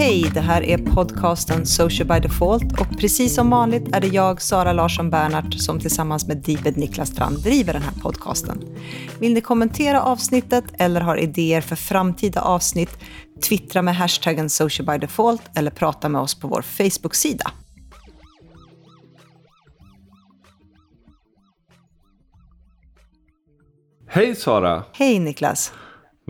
Hej, det här är podcasten Social by Default och precis som vanligt är det jag, Sara Larsson Bernhardt, som tillsammans med Deeped Niklas Strand driver den här podcasten. Vill ni kommentera avsnittet eller har idéer för framtida avsnitt, twittra med hashtaggen Social by Default eller prata med oss på vår Facebook-sida. Hej Sara! Hej Niklas!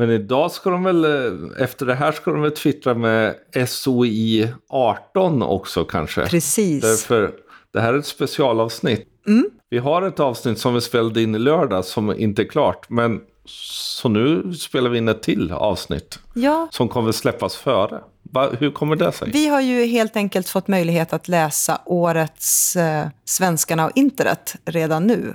Men idag ska de väl, eh, efter det här ska de väl twittra med SOI 18 också kanske? Precis. Därför, det här är ett specialavsnitt. Mm. Vi har ett avsnitt som vi spelade in i lördag som inte är klart. Men så nu spelar vi in ett till avsnitt. Ja. Som kommer släppas före. Hur kommer det sig? Vi har ju helt enkelt fått möjlighet att läsa årets eh, Svenskarna och internet redan nu.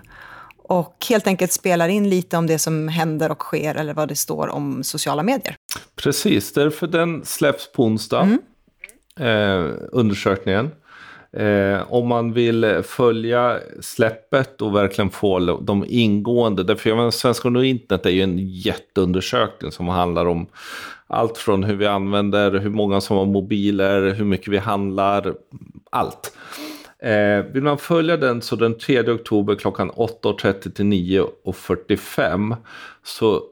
Och helt enkelt spelar in lite om det som händer och sker eller vad det står om sociala medier. Precis, därför den släpps på onsdag. Mm. Eh, undersökningen. Eh, om man vill följa släppet och verkligen få de ingående. Därför jag menar, Svenska och internet är ju en jätteundersökning som handlar om allt från hur vi använder, hur många som har mobiler, hur mycket vi handlar, allt. Eh, vill man följa den så den 3 oktober klockan 8.30 till 9.45 så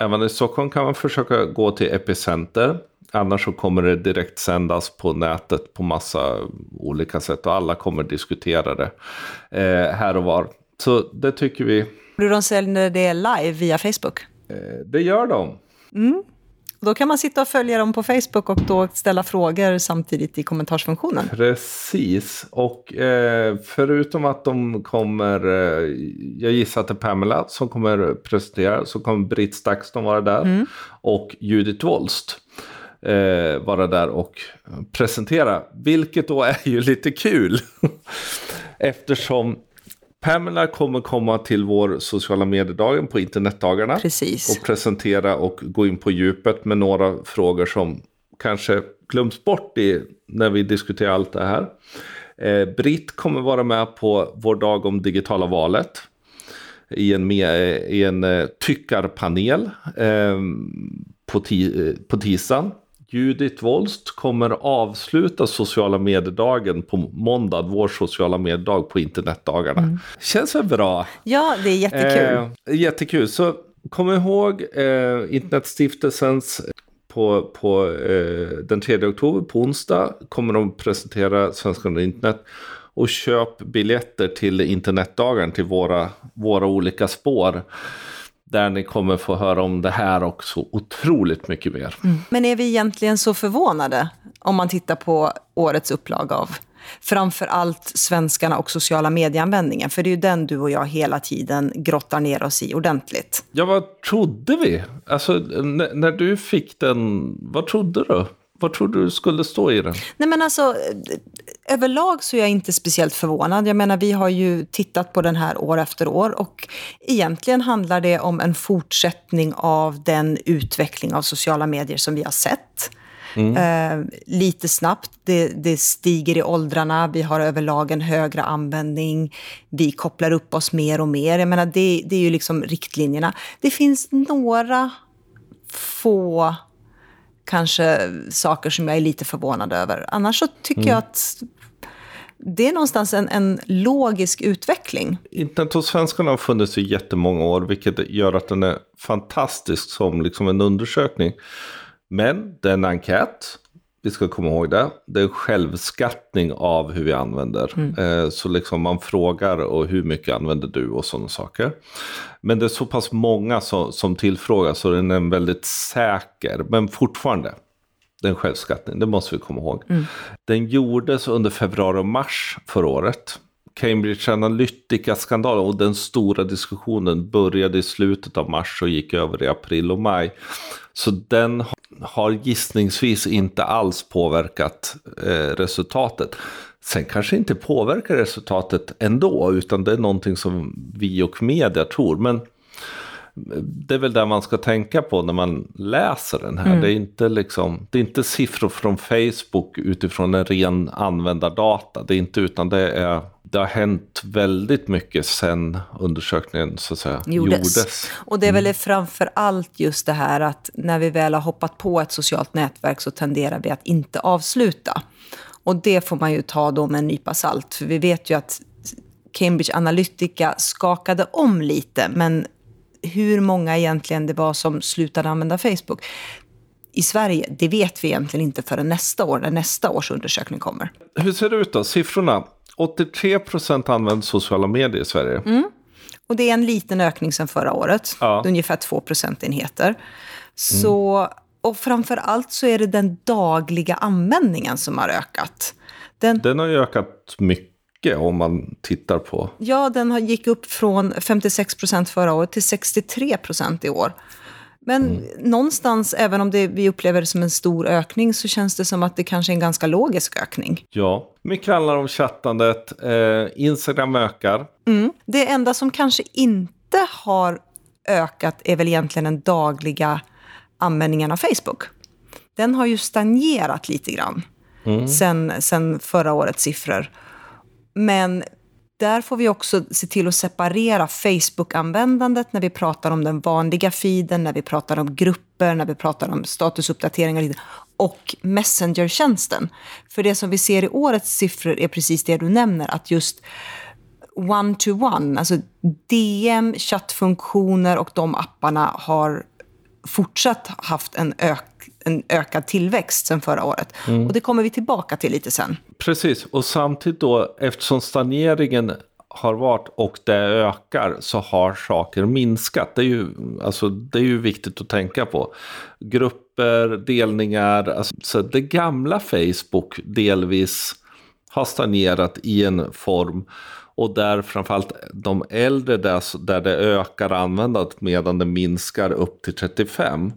även i Stockholm kan man försöka gå till Epicenter. Annars så kommer det direkt sändas på nätet på massa olika sätt och alla kommer diskutera det eh, här och var. Så det tycker vi. Hur de säljer det live via Facebook? Eh, det gör de. Mm. Då kan man sitta och följa dem på Facebook och då ställa frågor samtidigt i kommentarsfunktionen. Precis, och eh, förutom att de kommer, eh, jag gissar att det är Pamela som kommer presentera, så kommer Britt Stakston vara där mm. och Judith Wolst eh, vara där och presentera. Vilket då är ju lite kul. Eftersom Pamela kommer komma till vår sociala mediedagen på internetdagarna. Precis. Och presentera och gå in på djupet med några frågor som kanske glöms bort i, när vi diskuterar allt det här. Eh, Britt kommer vara med på vår dag om digitala valet. I en, i en eh, tyckarpanel eh, på, ti, på tisdagen. Judith Wolst kommer avsluta sociala mediedagen på måndag, vår sociala mediedag på internetdagarna. Mm. Känns väl bra? Ja, det är jättekul. Eh, jättekul. Så kom ihåg eh, Internetstiftelsens på, på eh, den 3 oktober, på onsdag, kommer de presentera Svenskan och internet. Och köp biljetter till internetdagen, till våra, våra olika spår. Där ni kommer få höra om det här och så otroligt mycket mer. Mm. Men är vi egentligen så förvånade om man tittar på årets upplag av framför allt svenskarna och sociala medieanvändningen? För det är ju den du och jag hela tiden grottar ner oss i ordentligt. Ja, vad trodde vi? Alltså, när du fick den, vad trodde du? Vad tror du skulle stå i den? Nej men alltså, överlag så är jag inte speciellt förvånad. Jag menar, vi har ju tittat på den här år efter år och egentligen handlar det om en fortsättning av den utveckling av sociala medier som vi har sett. Mm. Eh, lite snabbt, det, det, stiger i åldrarna, vi har överlag en högre användning, vi kopplar upp oss mer och mer. Jag menar, det, det är ju liksom riktlinjerna. Det finns några få kanske saker som jag är lite förvånad över. Annars så tycker mm. jag att det är någonstans en, en logisk utveckling. Internet hos svenskarna har funnits i jättemånga år, vilket gör att den är fantastisk som liksom en undersökning. Men det är en enkät vi ska komma ihåg det. Det är självskattning av hur vi använder. Mm. Eh, så liksom man frågar och hur mycket använder du och sådana saker. Men det är så pass många som, som tillfrågas så den är väldigt säker. Men fortfarande, det är en självskattning, det måste vi komma ihåg. Mm. Den gjordes under februari och mars förra året. Cambridge Analytica-skandalen och den stora diskussionen började i slutet av mars och gick över i april och maj. Så den har gissningsvis inte alls påverkat eh, resultatet. Sen kanske inte påverkar resultatet ändå, utan det är någonting som vi och media tror. Men det är väl det man ska tänka på när man läser den här. Mm. Det, är inte liksom, det är inte siffror från Facebook utifrån en ren användardata. Det är inte utan det är det har hänt väldigt mycket sen undersökningen så att säga, gjordes. gjordes. Och det är väl mm. framför allt just det här att när vi väl har hoppat på ett socialt nätverk så tenderar vi att inte avsluta. Och det får man ju ta då med en nypa salt, för vi vet ju att Cambridge Analytica skakade om lite, men hur många egentligen det var som slutade använda Facebook i Sverige, det vet vi egentligen inte förrän nästa år, när nästa års undersökning kommer. Hur ser det ut då? Siffrorna? 83 procent använder sociala medier i Sverige. Mm. Och det är en liten ökning sedan förra året, ja. ungefär 2 procentenheter. Så, mm. Och framför allt så är det den dagliga användningen som har ökat. Den, den har ju ökat mycket om man tittar på. Ja, den gick upp från 56 procent förra året till 63 procent i år. Men mm. någonstans, även om det, vi upplever det som en stor ökning, så känns det som att det kanske är en ganska logisk ökning. Ja, mycket handlar om chattandet. Eh, Instagram ökar. Mm. Det enda som kanske inte har ökat är väl egentligen den dagliga användningen av Facebook. Den har ju stagnerat lite grann mm. sen, sen förra årets siffror. Men där får vi också se till att separera Facebook-användandet när vi pratar om den vanliga feeden, när vi pratar om grupper, när vi pratar om statusuppdateringar och Messenger-tjänsten. För det som vi ser i årets siffror är precis det du nämner, att just one-to-one, alltså DM, chattfunktioner och de apparna har fortsatt haft en, ök, en ökad tillväxt sen förra året. Mm. Och det kommer vi tillbaka till lite sen. Precis, och samtidigt då eftersom stagneringen har varit och det ökar så har saker minskat. Det är ju, alltså, det är ju viktigt att tänka på. Grupper, delningar, alltså, så det gamla Facebook delvis har stagnerat i en form och där framförallt de äldre där, där det ökar användandet medan det minskar upp till 35.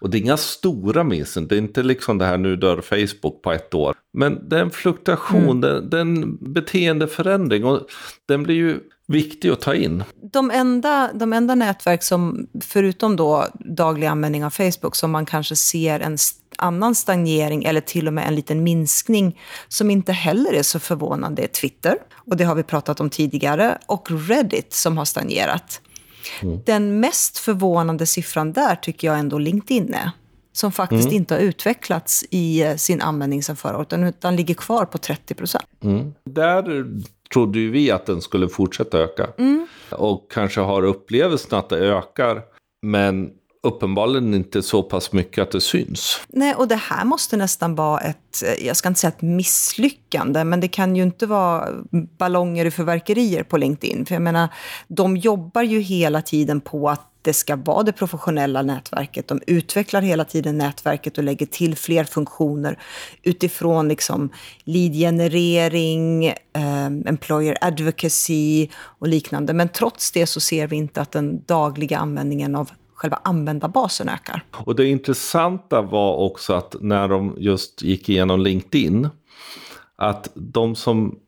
Och det är inga stora missen, det är inte liksom det här nu dör Facebook på ett år. Men det är en fluktuation, mm. det, är en beteendeförändring och den blir ju viktig att ta in. De enda, de enda nätverk som, förutom då daglig användning av Facebook, som man kanske ser en annan stagnering eller till och med en liten minskning som inte heller är så förvånande är Twitter. Och det har vi pratat om tidigare. Och Reddit som har stagnerat. Mm. Den mest förvånande siffran där tycker jag ändå LinkedIn är. Som faktiskt mm. inte har utvecklats i eh, sin användning sedan förra året, utan ligger kvar på 30 procent. Mm. Där trodde ju vi att den skulle fortsätta öka. Mm. Och kanske har upplevelsen att det ökar. Men uppenbarligen inte så pass mycket att det syns. Nej, och det här måste nästan vara ett, eh, jag ska inte säga ett misslyckande, men det kan ju inte vara ballonger i förverkerier på LinkedIn. För jag menar, de jobbar ju hela tiden på att det ska vara det professionella nätverket. De utvecklar hela tiden nätverket och lägger till fler funktioner utifrån liksom leadgenerering, eh, employer advocacy och liknande. Men trots det så ser vi inte att den dagliga användningen av själva användarbasen ökar. Och det intressanta var också att när de just gick igenom LinkedIn, att de som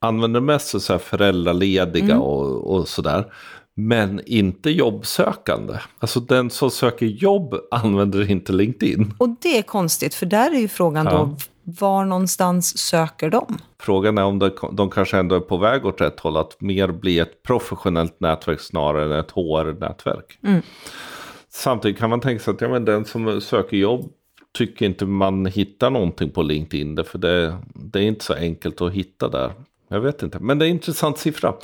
använder mest så här föräldralediga mm. och, och sådär, men inte jobbsökande. Alltså den som söker jobb använder inte LinkedIn. Och det är konstigt, för där är ju frågan ja. då, var någonstans söker de? Frågan är om det, de kanske ändå är på väg åt rätt håll, att mer bli ett professionellt nätverk snarare än ett HR-nätverk. Mm. Samtidigt kan man tänka sig att ja, men den som söker jobb tycker inte man hittar någonting på LinkedIn, för det, det är inte så enkelt att hitta där. Jag vet inte, men det är en intressant siffra.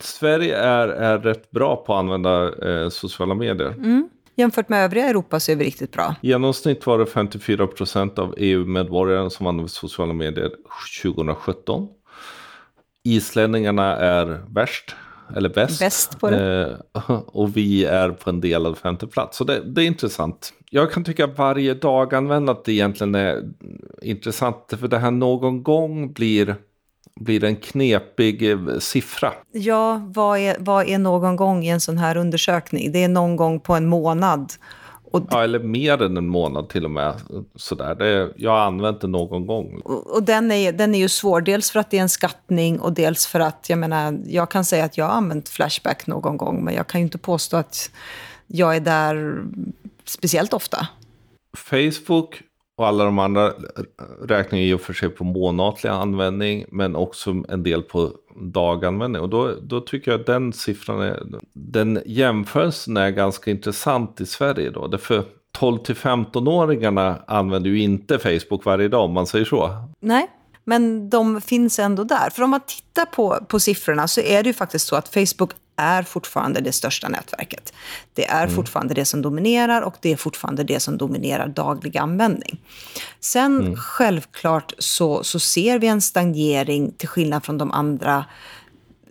Sverige är, är rätt bra på att använda eh, sociala medier. Mm. Jämfört med övriga Europa så är vi riktigt bra. I genomsnitt var det 54 procent av EU-medborgare som använde sociala medier 2017. Islänningarna är värst, eller bäst. Bäst på det. Eh, och vi är på en delad femte plats. Så det, det är intressant. Jag kan tycka att varje dag användandet egentligen är intressant. För det här någon gång blir blir en knepig eh, siffra. Ja, vad är, vad är någon gång i en sån här undersökning? Det är någon gång på en månad. Och ja, eller mer än en månad till och med. Sådär. Det, jag har använt det någon gång. Och, och, den, är, den är ju svår, dels för att det är en skattning och dels för att jag menar, jag kan säga att jag har använt Flashback någon gång, men jag kan ju inte påstå att jag är där speciellt ofta. Facebook och alla de andra eh, räknar ju för sig på månatlig användning, men också en del på daganvändning. Och då, då tycker jag att den siffran är, den jämförelsen är ganska intressant i Sverige då. Därför 12 till 15-åringarna använder ju inte Facebook varje dag om man säger så. Nej, men de finns ändå där. För om man tittar på, på siffrorna så är det ju faktiskt så att Facebook är fortfarande det största nätverket. Det är mm. fortfarande det som dominerar och det är fortfarande det som dominerar daglig användning. Sen mm. självklart så, så ser vi en stagnering till skillnad från de andra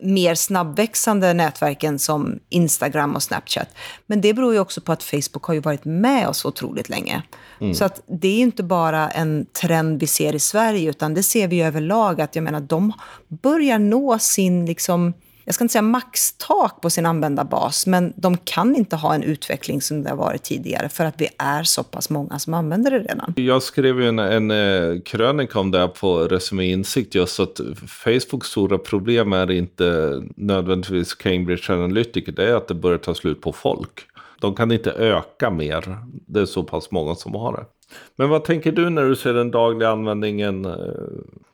mer snabbväxande nätverken som Instagram och Snapchat. Men det beror ju också på att Facebook har ju varit med oss otroligt länge. Mm. Så att det är inte bara en trend vi ser i Sverige, utan det ser vi överlag att jag menar, de börjar nå sin liksom, jag ska inte säga maxtak på sin användarbas, men de kan inte ha en utveckling som det har varit tidigare för att vi är så pass många som använder det redan. Jag skrev ju en, en eh, krönika om det här på Resumé Insikt just att Facebooks stora problem är inte nödvändigtvis Cambridge Analytica, det är att det börjar ta slut på folk. De kan inte öka mer, det är så pass många som har det. Men vad tänker du när du ser den dagliga användningen?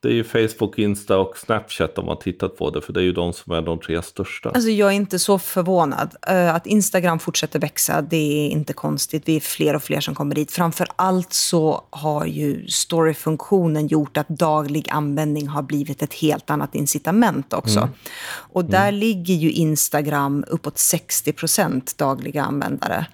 Det är ju Facebook, Insta och Snapchat de har tittat på det, för det är ju de som är de tre största. Alltså jag är inte så förvånad. Eh, att Instagram fortsätter växa, det är inte konstigt. Vi är fler och fler som kommer dit. Framför allt så har ju storyfunktionen gjort att daglig användning har blivit ett helt annat incitament också. Mm. Och där mm. ligger ju Instagram uppåt 60 procent dagliga användare.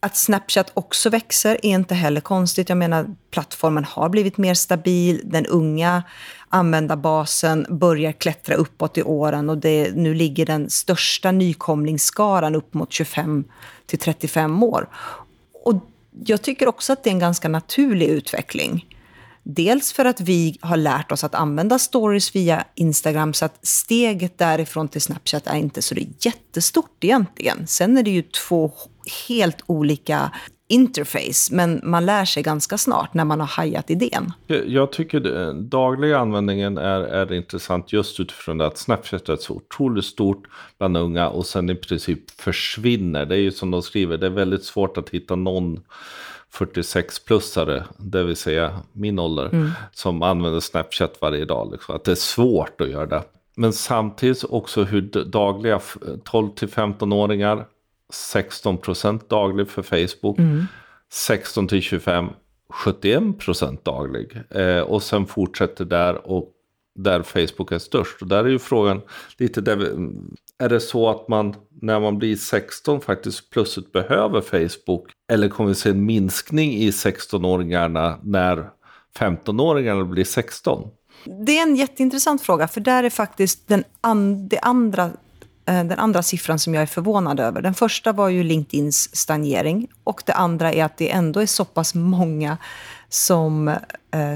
Att Snapchat också växer är inte heller konstigt. Jag menar, plattformen har blivit mer stabil. Den unga användarbasen börjar klättra uppåt i åren och det, nu ligger den största nykomlingsskaran upp mot 25 till 35 år. Och jag tycker också att det är en ganska naturlig utveckling. Dels för att vi har lärt oss att använda stories via Instagram så att steget därifrån till Snapchat är inte så det är jättestort egentligen. Sen är det ju två helt olika interface, men man lär sig ganska snart när man har hajat idén. Jag tycker den eh, dagliga användningen är, är intressant just utifrån det att Snapchat är så otroligt stort bland unga och sen i princip försvinner. Det är ju som de skriver, det är väldigt svårt att hitta någon 46-plussare, det vill säga min ålder, mm. som använder Snapchat varje dag. Liksom. Att det är svårt att göra det. Men samtidigt också hur dagliga 12 15-åringar 16 procent daglig för Facebook. Mm. 16 till 25, 71 procent daglig. Eh, och sen fortsätter där och där Facebook är störst. Och där är ju frågan lite där vi, är det så att man när man blir 16 faktiskt plötsligt behöver Facebook? Eller kommer vi se en minskning i 16-åringarna när 15-åringarna blir 16? Det är en jätteintressant fråga, för där är faktiskt den an det andra Eh, den andra siffran som jag är förvånad över. Den första var ju LinkedIns stagnering och det andra är att det ändå är så pass många som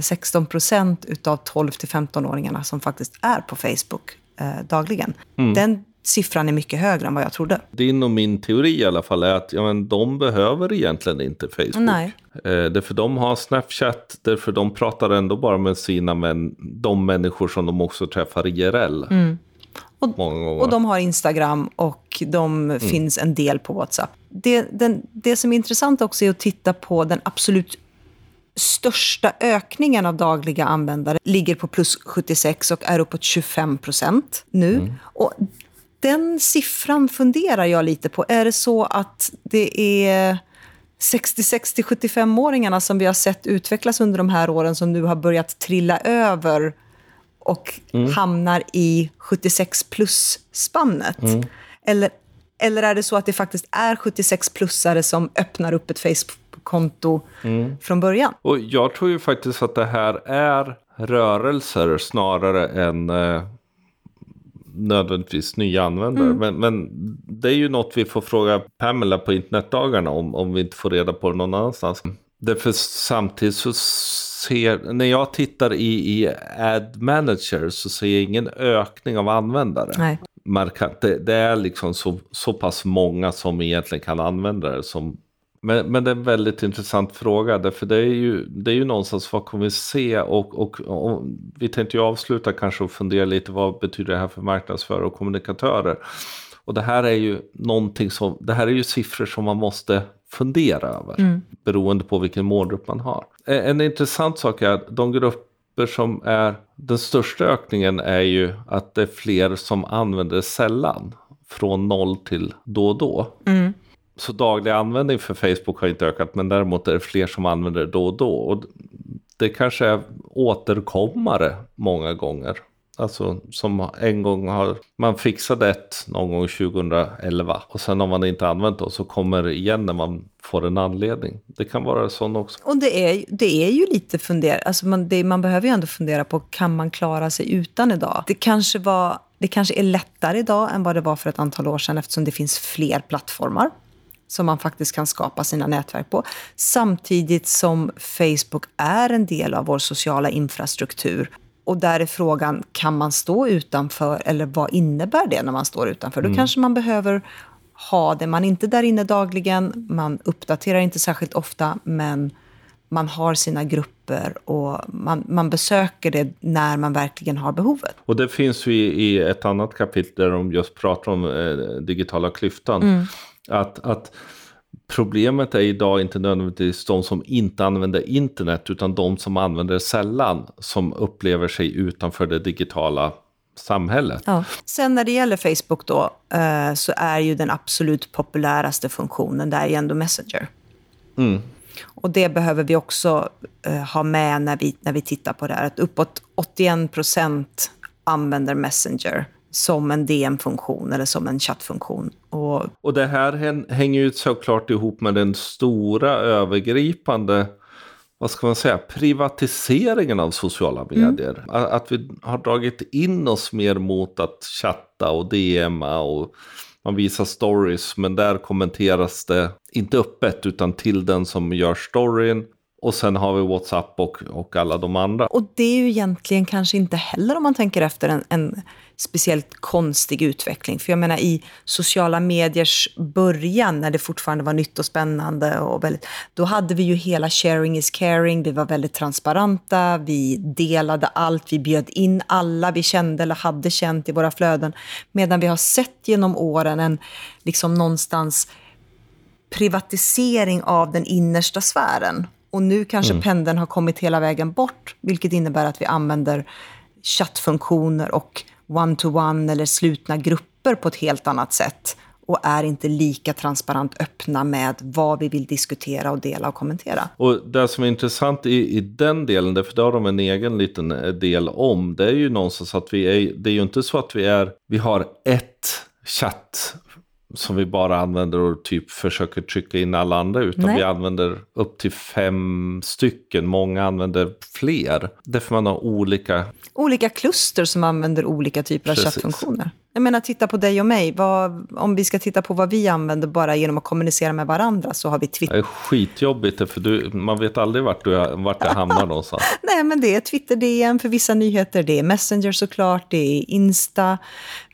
16 eh, procent av 12 till 15-åringarna som faktiskt är på Facebook eh, dagligen. Mm. Den siffran är mycket högre än vad jag trodde. Din och min teori i alla fall är att ja, men de behöver egentligen inte Facebook. Nej. Eh, därför de har Snapchat, därför de pratar ändå bara med sina män, de människor som de också träffar IRL. Mm. Och, och de har Instagram och de mm. finns en del på WhatsApp. Det, den, det som är intressant också är att titta på den absolut största ökningen av dagliga användare ligger på plus 76 och är uppåt 25 procent nu. Mm. Och den siffran funderar jag lite på. Är det så att det är 66 75-åringarna som vi har sett utvecklas under de här åren som nu har börjat trilla över och mm. hamnar i 76 plus-spannet? Mm. Eller, eller är det så att det faktiskt är 76-plussare som öppnar upp ett Facebook-konto mm. från början? Och jag tror ju faktiskt att det här är rörelser snarare än eh, nödvändigtvis nya användare. Mm. Men, men det är ju något vi får fråga Pamela på internetdagarna om, om vi inte får reda på det någon annanstans. Därför samtidigt så ser, när jag tittar i, i Ad Manager så ser jag ingen ökning av användare. Nej. Markant. Det, det, är liksom så, så pass många som egentligen kan använda det. Som, men, men det är en väldigt intressant fråga. Därför det är ju, det är ju någonstans vad kommer vi se och, och, och vi tänkte ju avsluta kanske och fundera lite vad betyder det här för marknadsförare och kommunikatörer. Och det här är ju någonting som, det här är ju siffror som man måste fundera över. Mm. Beroende på vilken målgrupp man har. En intressant sak är att de grupper som är den största ökningen är ju att det är fler som använder sällan. Från noll till då och då. Mm. Så daglig användning för Facebook har inte ökat men däremot är det fler som använder det då och då. Och det kanske är återkommare många gånger. Alltså som en gång har man fixat ett någon gång 2011 och sen har man inte använt det så kommer det igen när man får en anledning. Det kan vara sån också. Och det är, det är ju lite fundera, alltså man, det, man behöver ju ändå fundera på kan man klara sig utan idag? Det kanske, var, det kanske är lättare idag än vad det var för ett antal år sedan eftersom det finns fler plattformar som man faktiskt kan skapa sina nätverk på. Samtidigt som Facebook är en del av vår sociala infrastruktur. Och där är frågan, kan man stå utanför eller vad innebär det när man står utanför? Mm. Då kanske man behöver ha det. Man är inte där inne dagligen, man uppdaterar inte särskilt ofta, men man har sina grupper och man, man besöker det när man verkligen har behovet. Och det finns ju i, i ett annat kapitel där de just pratar om eh, digitala klyftan. Mm. Att, att problemet är idag inte nödvändigtvis de som inte använder internet utan de som använder det sällan som upplever sig utanför det digitala samhället. Ja. Sen när det gäller Facebook då eh, så är ju den absolut populäraste funktionen där är ändå Messenger. Mm. Och det behöver vi också eh, ha med när vi, när vi tittar på det här. Att uppåt 81 procent använder Messenger som en DM-funktion eller som en chattfunktion. Och, och det här hänger ju såklart ihop med den stora övergripande vad ska man säga, privatiseringen av sociala mm. medier. Mm. Att vi har dragit in oss mer mot att chatta och DMa och man visar stories men där kommenteras det inte öppet utan till den som gör storyn. Och sen har vi WhatsApp och, och alla de andra. Och det är ju egentligen kanske inte heller om man tänker efter en, en speciellt konstig utveckling. För jag menar i sociala mediers början, när det fortfarande var nytt och spännande, och väldigt, då hade vi ju hela sharing is caring, vi var väldigt transparenta, vi delade allt, vi bjöd in alla vi kände eller hade känt i våra flöden. Medan vi har sett genom åren en, liksom någonstans, privatisering av den innersta sfären. Och nu kanske mm. pendeln har kommit hela vägen bort, vilket innebär att vi använder chattfunktioner och one-to-one eller slutna grupper på ett helt annat sätt och är inte lika transparent öppna med vad vi vill diskutera och dela och kommentera. Och det som är intressant i, i den delen, för det har de en egen liten eh, del om, det är ju någonstans att vi är, det är ju inte så att vi är, vi har ett chatt som vi bara använder och typ försöker trycka in alla andra utan Nej. vi använder upp till fem stycken. Många använder fler. Därför man har olika... Olika kluster som använder olika typer av Precis. chattfunktioner. Jag menar, titta på dig och mig. Vad, om vi ska titta på vad vi använder bara genom att kommunicera med varandra så har vi Twitter. Det är skitjobbigt, för du, man vet aldrig vart, du, vart det hamnar någonstans. Nej, men det är Twitter-DM för vissa nyheter. Det är Messenger såklart, det är Insta.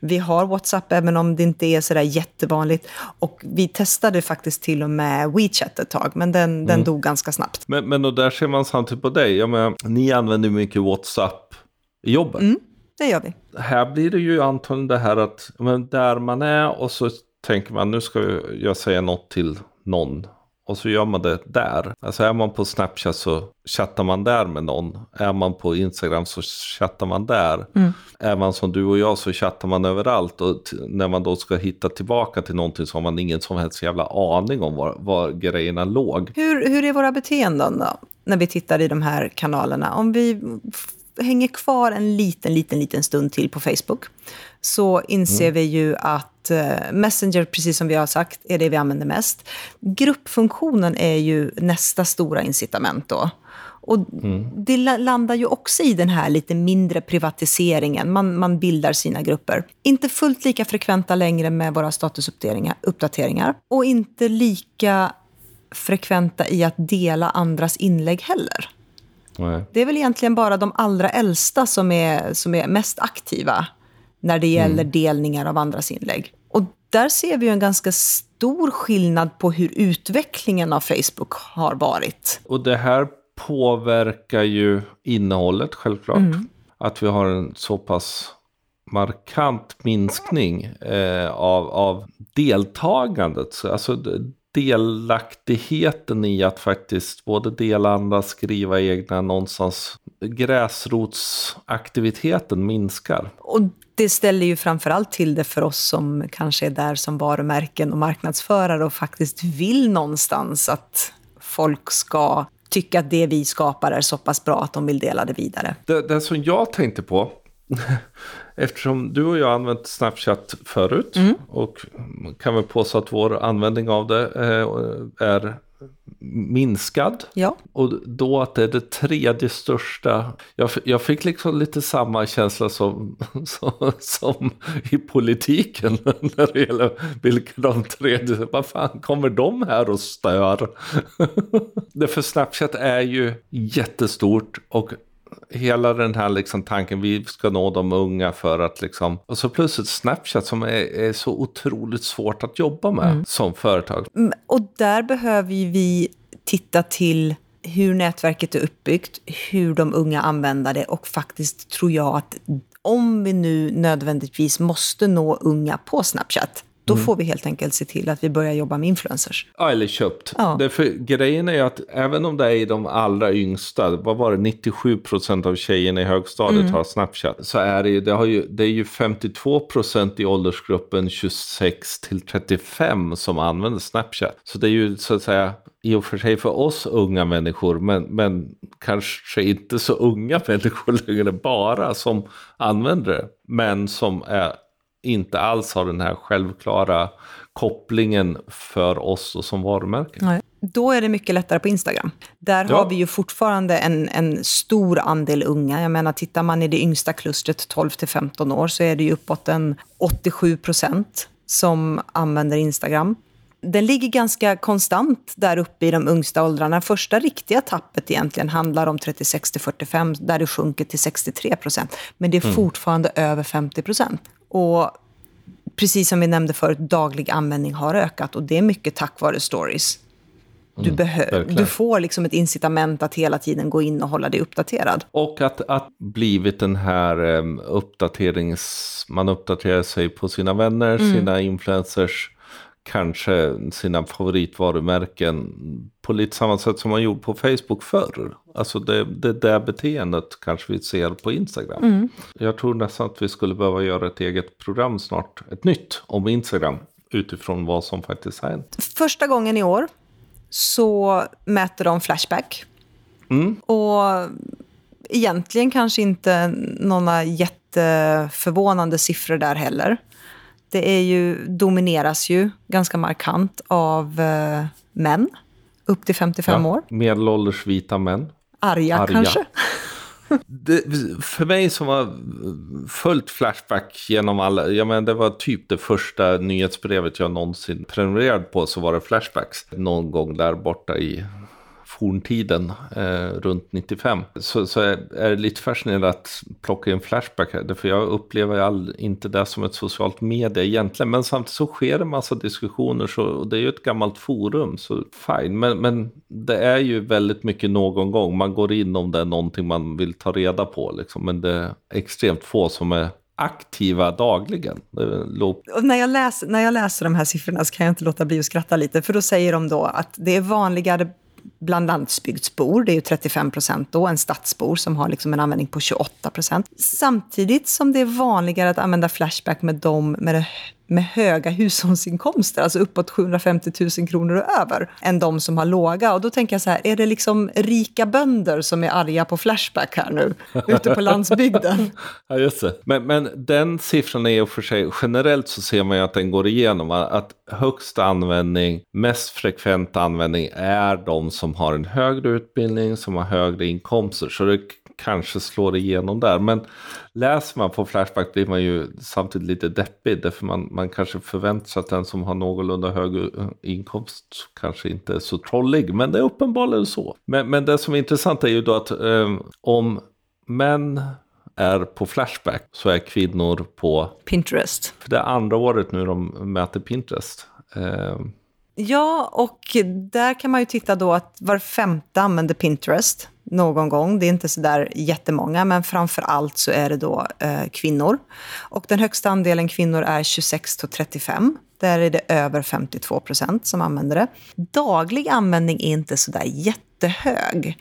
Vi har WhatsApp, även om det inte är sådär jättevanligt. Och vi testade faktiskt till och med WeChat ett tag, men den, mm. den dog ganska snabbt. Men, men och där ser man samtidigt på dig. Jag menar, ni använder mycket WhatsApp i jobbet. Mm det gör vi. Här blir det ju antagligen det här att men där man är och så tänker man nu ska jag säga något till någon. Och så gör man det där. Alltså är man på Snapchat så chattar man där med någon. Är man på Instagram så chattar man där. Mm. Är man som du och jag så chattar man överallt. Och när man då ska hitta tillbaka till någonting så har man ingen som helst jävla aning om var, var grejerna låg. Hur, hur är våra beteenden då? När vi tittar i de här kanalerna. Om vi hänger kvar en liten, liten, liten stund till på Facebook så inser mm. vi ju att eh, Messenger, precis som vi har sagt, är det vi använder mest. Gruppfunktionen är ju nästa stora incitament då. Och mm. det landar ju också i den här lite mindre privatiseringen. Man, man bildar sina grupper. Inte fullt lika frekventa längre med våra statusuppdateringar. Och inte lika frekventa i att dela andras inlägg heller. Nej. Det är väl egentligen bara de allra äldsta som är, som är mest aktiva när det gäller mm. delningar av andras inlägg. Och där ser vi en ganska stor skillnad på hur utvecklingen av Facebook har varit. Och det här påverkar ju innehållet självklart. Mm. Att vi har en så pass markant minskning eh, av, av deltagandet. Alltså, delaktigheten i att faktiskt både dela andra, skriva egna någonstans. Gräsrotsaktiviteten minskar. Och det ställer ju framförallt till det för oss som kanske är där som varumärken och marknadsförare och faktiskt vill någonstans att folk ska tycka att det vi skapar är så pass bra att de vill dela det vidare. Det, det som jag tänkte på, eftersom du och jag använt Snapchat förut mm. och kan väl påstå att vår användning av det eh, är minskad. Ja. Och då att det är det tredje största. Jag, jag fick liksom lite samma känsla som, som, som, i politiken när det gäller vilka de tredje, vad fan kommer de här och stör? det för Snapchat är ju jättestort och hela den här liksom tanken, vi ska nå de unga för att liksom... Och så plötsligt Snapchat som är, är så otroligt svårt att jobba med mm. som företag. Mm, och där behöver vi titta till hur nätverket är uppbyggt, hur de unga använder det och faktiskt tror jag att om vi nu nödvändigtvis måste nå unga på Snapchat, då mm. får vi helt enkelt se till att vi börjar jobba med influencers. Ja, eller köpt. Ja. Därför, grejen är ju att även om det är i de allra yngsta, vad var det, 97 procent av tjejerna i högstadiet mm. har Snapchat, så är det ju, det, har ju, det är ju 52 procent i åldersgruppen 26 till 35 som använder Snapchat. Så det är ju så att säga i och för sig för oss unga människor, men, men kanske inte så unga människor längre bara som använder det, men som är inte alls har den här självklara kopplingen för oss och som varumärke. Nej. Då är det mycket lättare på Instagram. Där ja. har vi ju fortfarande en, en stor andel unga. Jag menar, tittar man i det yngsta klustret, 12 till 15 år, så är det ju uppåt en 87 procent som använder Instagram. Den ligger ganska konstant där uppe i de yngsta åldrarna. Första riktiga tappet egentligen handlar om 36 till 45, där det sjunker till 63 procent. Men det är mm. fortfarande över 50 procent. Och precis som vi nämnde förut, daglig användning har ökat och det är mycket tack vare stories. Du, mm, du får liksom ett incitament att hela tiden gå in och hålla dig uppdaterad. Och att, att blivit den här um, uppdaterings... Man uppdaterar sig på sina vänner, mm. sina influencers kanske sina favoritvarumärken på lite samma sätt som man gjorde på Facebook förr. Alltså det, det där beteendet kanske vi ser på Instagram. Mm. Jag tror nästan att vi skulle behöva göra ett eget program snart, ett nytt om Instagram utifrån vad som faktiskt har hänt. Första gången i år så mäter de Flashback. Mm. Och egentligen kanske inte några jätteförvånande siffror där heller. Det är ju, domineras ju ganska markant av eh, män upp till 55 ja, år. Medelålders vita män. Arga, Arga. kanske. Det, för mig som har följt Flashback genom alla, jag menar det var typ det första nyhetsbrevet jag någonsin prenumererade på så var det Flashbacks. Någon gång där borta i forntiden, eh, runt 95. Så, så är, är, det lite fascinerande att plocka in Flashback här. För jag upplever all, inte det som ett socialt media egentligen. Men samtidigt så sker det en massa diskussioner. Så, och det är ju ett gammalt forum, så fine. Men, men det är ju väldigt mycket någon gång. Man går in om det är någonting man vill ta reda på. Liksom. Men det är extremt få som är aktiva dagligen. när, jag läser, när jag läser de här siffrorna så kan jag inte låta bli att skratta lite. För då säger de då att det är vanligare bland landsbygdsbor, det är ju 35 procent då, en stadsbor som har liksom en användning på 28 procent. Samtidigt som det är vanligare att använda Flashback med dem med det med höga hushållsinkomster, alltså uppåt 750 000 kronor och över, än de som har låga. Och då tänker jag så här, är det liksom rika bönder som är arga på Flashback här nu, ute på landsbygden? ja, just det. Men, men den siffran är ju för sig, generellt så ser man ju att den går igenom, att högsta användning, mest frekvent användning är de som har en högre utbildning, som har högre inkomster. Så det kanske slår igenom där. Men läser man på Flashback blir man ju samtidigt lite deppig. Därför man, man kanske förväntar sig att den som har någorlunda hög eh, inkomst kanske inte är så trollig. Men det är uppenbarligen så. Men, men det som är intressant är ju då att eh, om män är på Flashback så är kvinnor på Pinterest. För det är andra året nu de mäter Pinterest. Eh, Ja, och där kan man ju titta då att var femte använder Pinterest någon gång. Det är inte så där jättemånga, men framför allt så är det då eh, kvinnor. Och den högsta andelen kvinnor är 26 till 35. Där är det över 52 procent som använder det. Daglig användning är inte så där jättehög.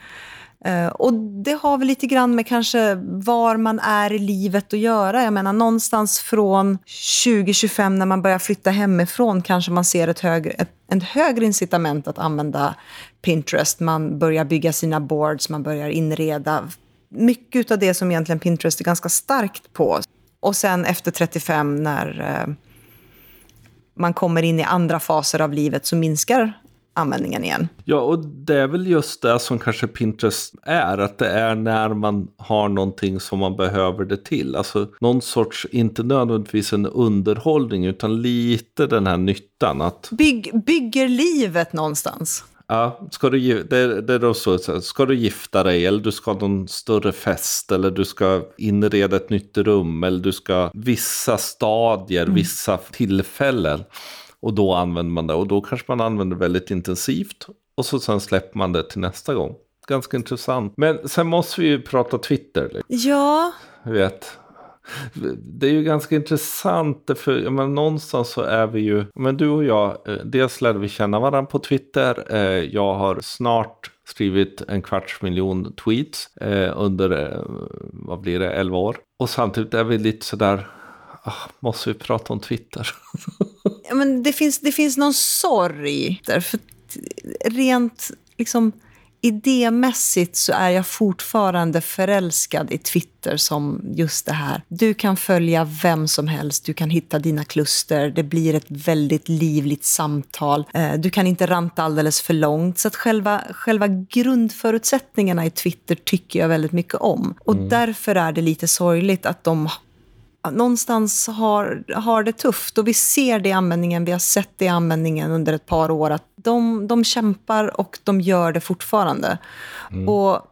Eh, och det har väl lite grann med kanske var man är i livet att göra. Jag menar någonstans från 2025 när man börjar flytta hemifrån kanske man ser ett högre, ett, ett högre incitament att använda Pinterest. Man börjar bygga sina boards, man börjar inreda. Mycket av det som egentligen Pinterest är ganska starkt på. Och sen efter 35 när eh, man kommer in i andra faser av livet så minskar användningen igen. Ja, och det är väl just det som kanske Pinterest är, att det är när man har någonting som man behöver det till. Alltså någon sorts, inte nödvändigtvis en underhållning, utan lite den här nyttan. Att... Bygg, bygger livet någonstans. Ja, ska du, det, det är då så, ska du gifta dig eller du ska ha någon större fest eller du ska inreda ett nytt rum eller du ska vissa stadier, mm. vissa tillfällen. Och då använder man det och då kanske man använder det väldigt intensivt och så sen släpper man det till nästa gång. Ganska intressant. Men sen måste vi ju prata Twitter. Ja. Jag vet. Det är ju ganska intressant, för menar, någonstans så är vi ju, men du och jag, eh, dels lärde vi känna varandra på Twitter, eh, jag har snart skrivit en kvarts miljon tweets eh, under, vad blir det, 11 år. Och samtidigt är vi lite sådär, ah, måste vi prata om Twitter? ja, men det, finns, det finns någon sorg där, för rent liksom idémässigt så är jag fortfarande förälskad i Twitter som just det här. Du kan följa vem som helst, du kan hitta dina kluster, det blir ett väldigt livligt samtal. Eh, du kan inte ranta alldeles för långt. Så att själva, själva grundförutsättningarna i Twitter tycker jag väldigt mycket om. Och mm. därför är det lite sorgligt att de någonstans har, har det tufft. Och vi ser det i användningen, vi har sett det i användningen under ett par år. Att de, de kämpar och de gör det fortfarande. Mm. Och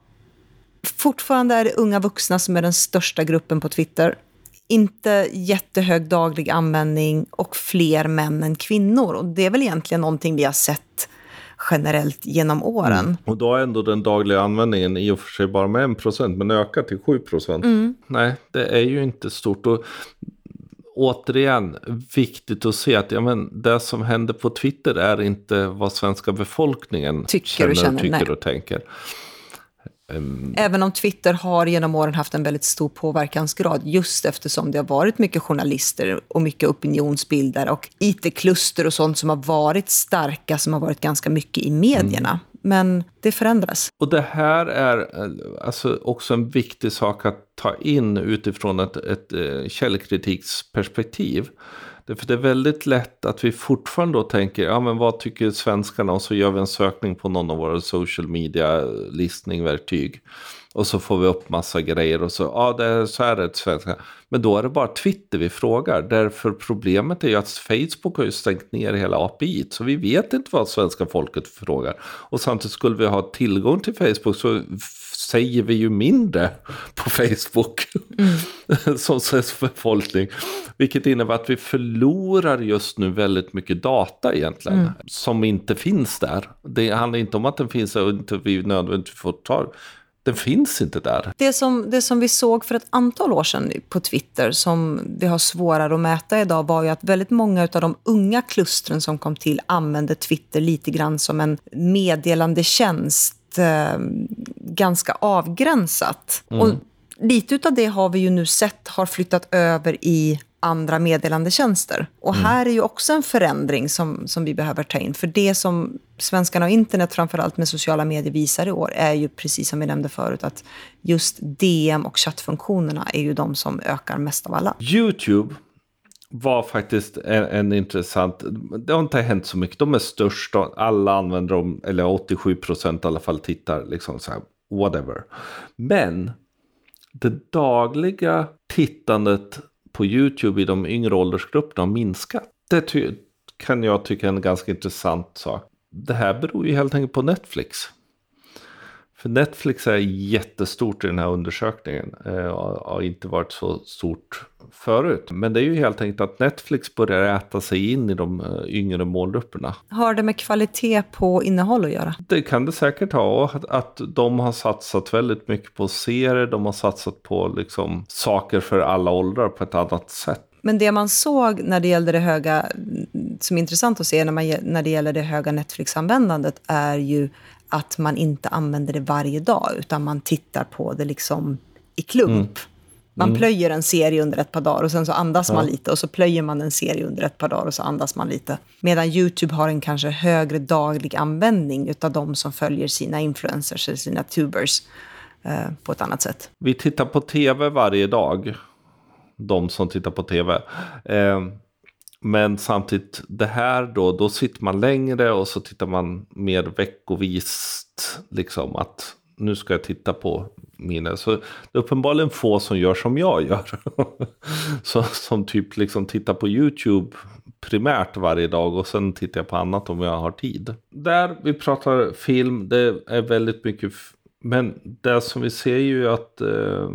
fortfarande är det unga vuxna som är den största gruppen på Twitter. Inte jättehög daglig användning och fler män än kvinnor. Och det är väl egentligen någonting vi har sett generellt genom åren. Mm. Och då är ändå den dagliga användningen i och för sig bara med 1% men ökar till 7%. Mm. Nej, det är ju inte stort. Och återigen viktigt att se att ja, men det som händer på Twitter är inte vad svenska befolkningen tycker känner, och, känner, tycker och tänker. Ehm, Även om Twitter har genom åren haft en väldigt stor påverkansgrad just eftersom det har varit mycket journalister och mycket opinionsbildare och IT-kluster och sånt som har varit starka, som har varit ganska mycket i medierna. Mm. Men det förändras. Och det här är eh, alltså också en viktig sak att ta in utifrån ett, ett, ett det, för det är väldigt lätt att vi fortfarande då tänker, ja men vad tycker svenskarna? Och så gör vi en sökning på någon av våra social media listningverktyg. Och så får vi upp massa grejer och så, ja det är, så är det ett svenska. Men då är det bara Twitter vi frågar. Därför problemet är ju att Facebook har ju stängt ner hela API. Så vi vet inte vad svenska folket frågar. Och samtidigt skulle vi ha tillgång till Facebook så säger vi ju mindre på Facebook. Mm. som svensk befolkning. Vilket innebär att vi förlorar just nu väldigt mycket data egentligen. Mm. Som inte finns där. Det handlar inte om att den finns och inte vi nödvändigtvis får ta den finns inte där. Det som, det som vi såg för ett antal år sedan på Twitter som vi har svårare att mäta idag var ju att väldigt många av de unga klustren som kom till använde Twitter lite grann som en meddelandetjänst eh, ganska avgränsat. Mm. Och lite av det har vi ju nu sett har flyttat över i andra meddelandetjänster. Och mm. här är ju också en förändring som, som vi behöver ta in. För det som svenskarna och internet, framförallt med sociala medier, visar i år är ju precis som vi nämnde förut att just DM och chattfunktionerna är ju de som ökar mest av alla. YouTube var faktiskt en, en, intressant, det har inte hänt så mycket, de är störst, alla använder dem, eller 87 procent i alla fall tittar, liksom så här, whatever. Men det dagliga tittandet på YouTube i de yngre åldersgrupperna har minskat. Det kan jag tycka är en ganska intressant sak. Det här beror ju helt enkelt på Netflix. För Netflix är jättestort i den här undersökningen. Eh, och har inte varit så stort förut. Men det är ju helt enkelt att Netflix börjar äta sig in i de eh, yngre målgrupperna. Har det med kvalitet på innehåll att göra? Det kan det säkert ha. Att, att de har satsat väldigt mycket på serier. De har satsat på liksom, saker för alla åldrar på ett annat sätt. Men det man såg när det gällde det höga, som är intressant att se när, man, när det gäller det höga Netflix-användandet är ju att man inte använder det varje dag, utan man tittar på det liksom i klump. Mm. Man mm. plöjer en serie under ett par dagar och sen så andas ja. man lite och så plöjer man en serie under ett par dagar och så andas man lite. Medan YouTube har en kanske högre daglig användning av de som följer sina influencers eller sina tubers eh, på ett annat sätt. Vi tittar på tv varje dag de som tittar på tv. Eh, men samtidigt, det här då, då sitter man längre och så tittar man mer veckovist. Liksom att nu ska jag titta på mina. Så det är uppenbarligen få som gör som jag gör. så, som typ liksom tittar på YouTube primärt varje dag och sen tittar jag på annat om jag har tid. Där vi pratar film, det är väldigt mycket. Men det som vi ser ju att eh,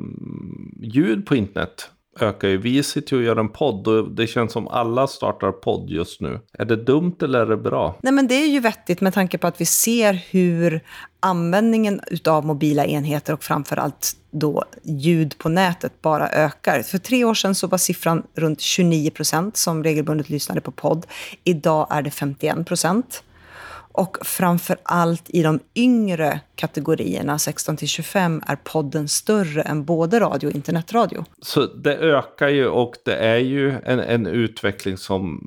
ljud på internet ökar ju. Vi sitter ju och gör en podd och det känns som alla startar podd just nu. Är det dumt eller är det bra? Nej men det är ju vettigt med tanke på att vi ser hur användningen utav mobila enheter och framförallt då ljud på nätet bara ökar. För tre år sedan så var siffran runt 29 procent som regelbundet lyssnade på podd. Idag är det 51 procent. Och framför allt i de yngre kategorierna, 16 till 25, är podden större än både radio och internetradio. Så det ökar ju och det är ju en, en utveckling som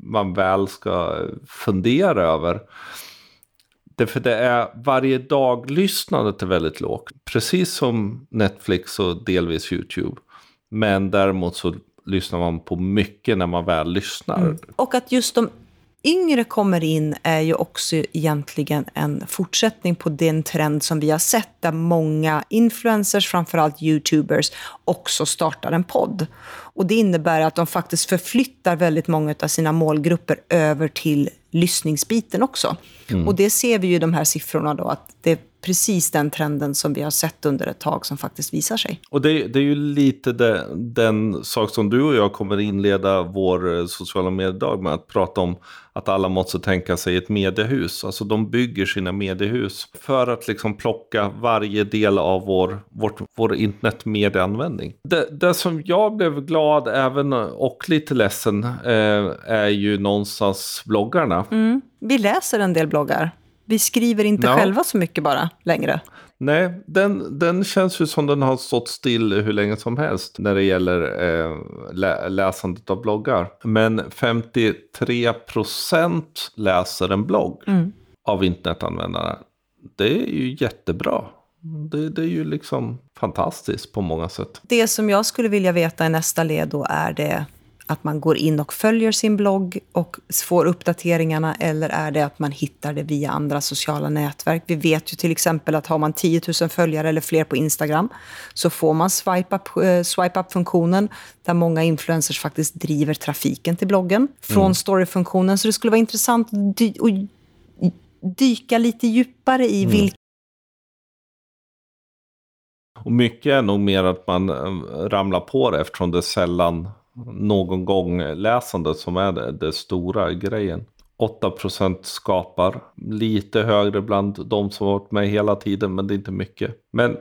man väl ska fundera över. Därför det är varje dag lyssnandet är väldigt lågt. Precis som Netflix och delvis YouTube. Men däremot så lyssnar man på mycket när man väl lyssnar. Mm. Och att just de yngre kommer in är ju också egentligen en fortsättning på den trend som vi har sett där många influencers, framförallt youtubers, också startar en podd. Och det innebär att de faktiskt förflyttar väldigt många av sina målgrupper över till lyssningsbiten också. Mm. Och det ser vi ju i de här siffrorna då, att det precis den trenden som vi har sett under ett tag som faktiskt visar sig. Och det, det är ju lite det, den sak som du och jag kommer inleda vår eh, sociala mediedag med att prata om att alla måste tänka sig ett mediehus. Alltså de bygger sina mediehus för att liksom plocka varje del av vår, vår, vår internetmedieanvändning. Det, det som jag blev glad även och lite ledsen eh, är ju någonstans bloggarna. Mm. Vi läser en del bloggar. Vi skriver inte ja. själva så mycket bara längre. Nej, den, den känns ju som den har stått still hur länge som helst när det gäller eh, lä läsandet av bloggar. Men 53 procent läser en blogg mm. av internetanvändarna. Det är ju jättebra. Det, det, är ju liksom fantastiskt på många sätt. Det som jag skulle vilja veta i nästa led då är det att man går in och följer sin blogg och får uppdateringarna eller är det att man hittar det via andra sociala nätverk? Vi vet ju till exempel att har man 10 000 följare eller fler på Instagram så får man swipe up, swipe up funktionen där många influencers faktiskt driver trafiken till bloggen från mm. story-funktionen. Så det skulle vara intressant att dy dyka lite djupare i mm. vilka och mycket är nog mer att man ramlar på det eftersom det sällan någon gång läsande som är det, det stora grejen. 8% skapar. Lite högre bland de som har varit med hela tiden, men det är inte mycket. Men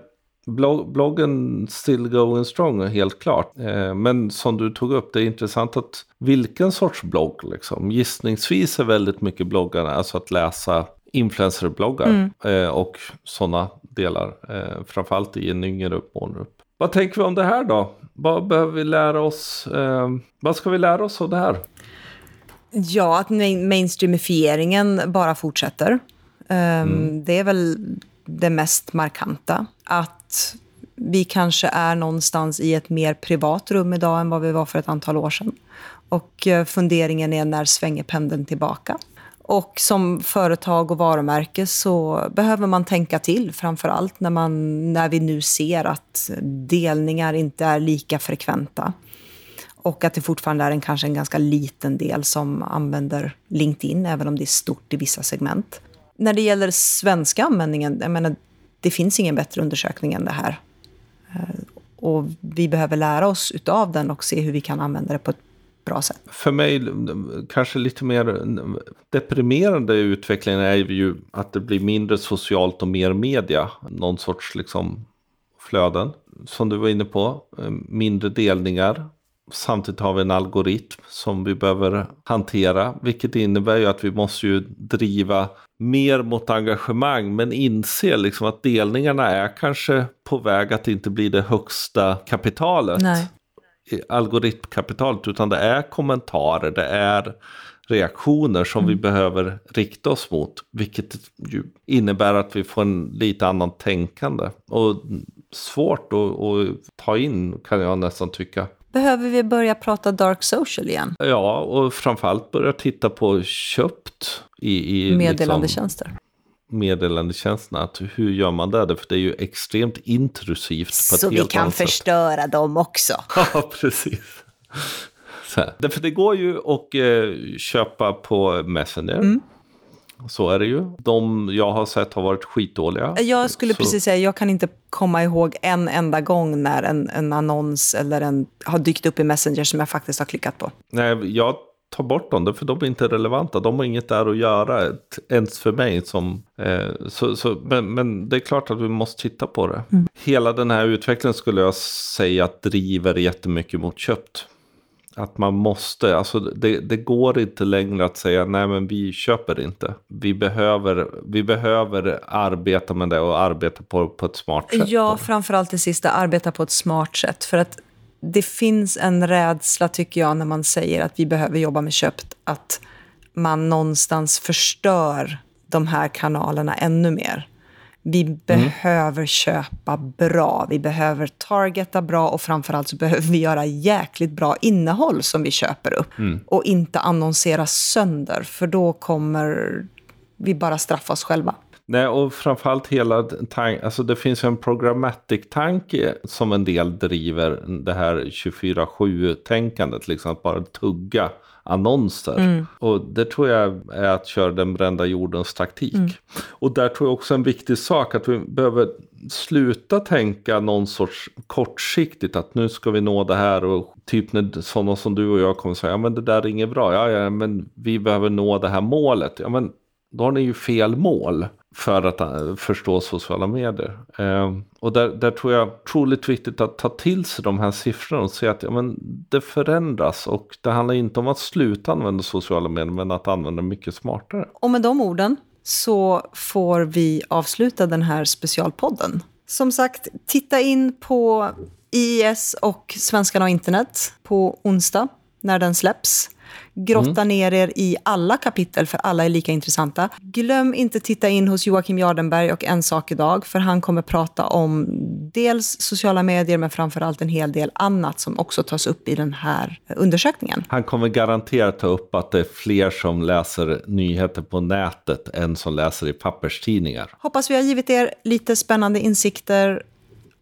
blogg, bloggen still going strong, helt klart. Eh, men som du tog upp, det är intressant att vilken sorts blogg liksom. Gissningsvis är väldigt mycket bloggarna, alltså att läsa influencerbloggar mm. eh, och sådana delar. Eh, framförallt i en yngre målgrupp. Vad tänker vi om det här då? Vad behöver vi lära oss? Eh, vad ska vi lära oss av det här? Ja, att mainstreamifieringen bara fortsätter. Um, mm. Det är väl det mest markanta. Att vi kanske är någonstans i ett mer privat rum idag än vad vi var för ett antal år sedan. Och eh, funderingen är när svänger pendeln tillbaka? Och som företag och varumärke så behöver man tänka till, framför allt när, man, när vi nu ser att delningar inte är lika frekventa. Och att det fortfarande är en, kanske en ganska liten del som använder LinkedIn, även om det är stort i vissa segment. När det gäller svenska användningen, jag menar, det finns ingen bättre undersökning än det här. Eh, och vi behöver lära oss utav den och se hur vi kan använda det på ett bra sätt. För mig kanske lite mer deprimerande utvecklingen är ju att det blir mindre socialt och mer media. Någon sorts liksom flöden. Som du var inne på, eh, mindre delningar. Samtidigt har vi en algoritm som vi behöver hantera. Vilket innebär ju att vi måste ju driva mer mot engagemang. Men inse liksom att delningarna är kanske på väg att inte bli det högsta kapitalet. Nej. Algoritmkapitalet. Utan det är kommentarer, det är reaktioner som mm. vi behöver rikta oss mot. Vilket ju innebär att vi får en lite annan tänkande. Och svårt att, att ta in kan jag nästan tycka. Behöver vi börja prata dark social igen? Ja, och framförallt börja titta på köpt i, i meddelandetjänster. Liksom, meddelandetjänsterna. Att hur gör man det? För det är ju extremt intrusivt. Så vi kan förstöra dem också. Ja, precis. Därför det går ju att eh, köpa på Messenger. Mm. Så är det ju. De jag har sett har varit skitdåliga. Jag skulle så... precis säga, jag kan inte komma ihåg en enda gång när en, en annons eller en har dykt upp i Messenger som jag faktiskt har klickat på. Nej, jag tar bort dem, för de är inte relevanta. De har inget där att göra, ens för mig. Som, eh, så, så, men, men, det är klart att vi måste titta på det. Mm. Hela den här utvecklingen skulle jag säga driver jättemycket mot köpt. Att man måste, alltså det, det, går inte längre att säga nej men vi köper inte. Vi behöver, vi behöver arbeta med det och arbeta på, på ett smart sätt. Ja, framförallt det sista, arbeta på ett smart sätt. För att det finns en rädsla tycker jag när man säger att vi behöver jobba med köpt. Att man någonstans förstör de här kanalerna ännu mer. Vi mm. behöver köpa bra, vi behöver targeta bra och framförallt så behöver vi göra jäkligt bra innehåll som vi köper upp. Mm. Och inte annonsera sönder, för då kommer vi bara straffa oss själva. Nej, och framförallt hela tanken, alltså det finns en programmatic-tanke som en del driver, det här 24-7-tänkandet, liksom att bara tugga annonser. Mm. Och det tror jag är att köra den brända jordens taktik. Mm. Och där tror jag också en viktig sak att vi behöver sluta tänka någon sorts kortsiktigt att nu ska vi nå det här och typ när sådana som du och jag kommer säga ja men det där är inget bra, ja, ja men vi behöver nå det här målet. Ja men då har ni ju fel mål för att eh, förstå sociala medier. Eh, och där, där tror jag troligt viktigt att ta till sig de här siffrorna och se att ja, men det förändras. Och det handlar inte om att sluta använda sociala medier, men att använda mycket smartare. Och med de orden så får vi avsluta den här specialpodden. Som sagt, titta in på IIS och Svenskarna och internet på onsdag när den släpps. Grotta mm. ner er i alla kapitel, för alla är lika intressanta. Glöm inte titta in hos Joakim Jardenberg och En sak idag, för han kommer prata om dels sociala medier, men framförallt en hel del annat som också tas upp i den här undersökningen. Han kommer garanterat ta upp att det är fler som läser nyheter på nätet än som läser i papperstidningar. Hoppas vi har givit er lite spännande insikter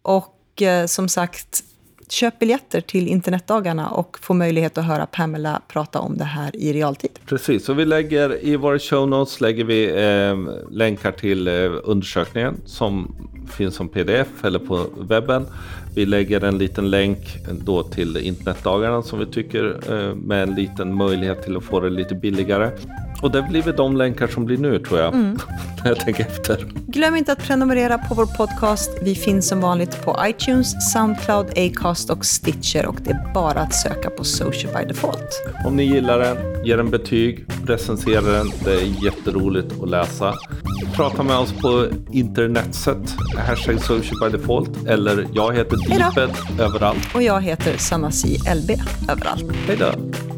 och eh, som sagt, köp biljetter till internetdagarna och få möjlighet att höra Pamela prata om det här i realtid. Precis, och vi lägger i våra show notes lägger vi eh, länkar till eh, undersökningen som finns som pdf eller på webben. Vi lägger en liten länk då till internetdagarna som vi tycker eh, med en liten möjlighet till att få det lite billigare. Och det blir väl de länkar som blir nu tror jag. Mm. När jag tänker efter. Glöm inte att prenumerera på vår podcast. Vi finns som vanligt på iTunes, Soundcloud, Acast och Stitcher. Och det är bara att söka på Social by Default. Om ni gillar den, ge den betyg, recensera den. Det är jätteroligt att läsa. Prata med oss på internetset, hashtag social by default. Eller jag heter Deeped överallt. Och jag heter Sanasi LB överallt. Hej då.